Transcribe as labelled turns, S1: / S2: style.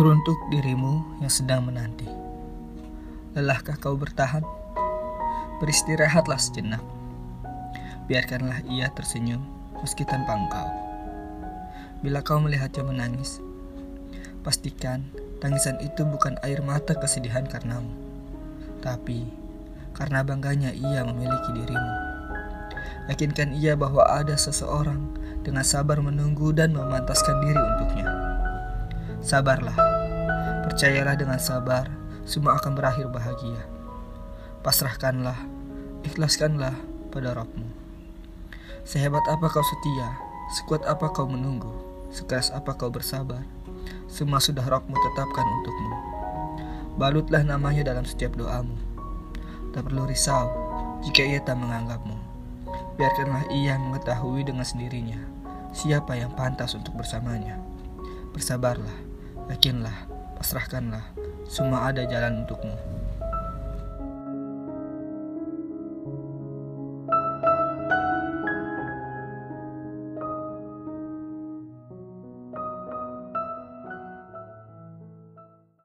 S1: Teruntuk dirimu yang sedang menanti. Lelahkah kau bertahan? Beristirahatlah sejenak. Biarkanlah ia tersenyum meski tanpa engkau. Bila kau melihatnya menangis, pastikan tangisan itu bukan air mata kesedihan karenamu, tapi karena bangganya ia memiliki dirimu. Yakinkan ia bahwa ada seseorang dengan sabar menunggu dan memantaskan diri untuknya. Sabarlah, percayalah dengan sabar, semua akan berakhir bahagia. Pasrahkanlah, ikhlaskanlah pada rohmu. Sehebat apa kau setia, sekuat apa kau menunggu, sekeras apa kau bersabar, semua sudah rohmu tetapkan untukmu. Balutlah namanya dalam setiap doamu. Tak perlu risau jika ia tak menganggapmu. Biarkanlah ia mengetahui dengan sendirinya siapa yang pantas untuk bersamanya. Bersabarlah, yakinlah, pasrahkanlah, semua ada jalan untukmu.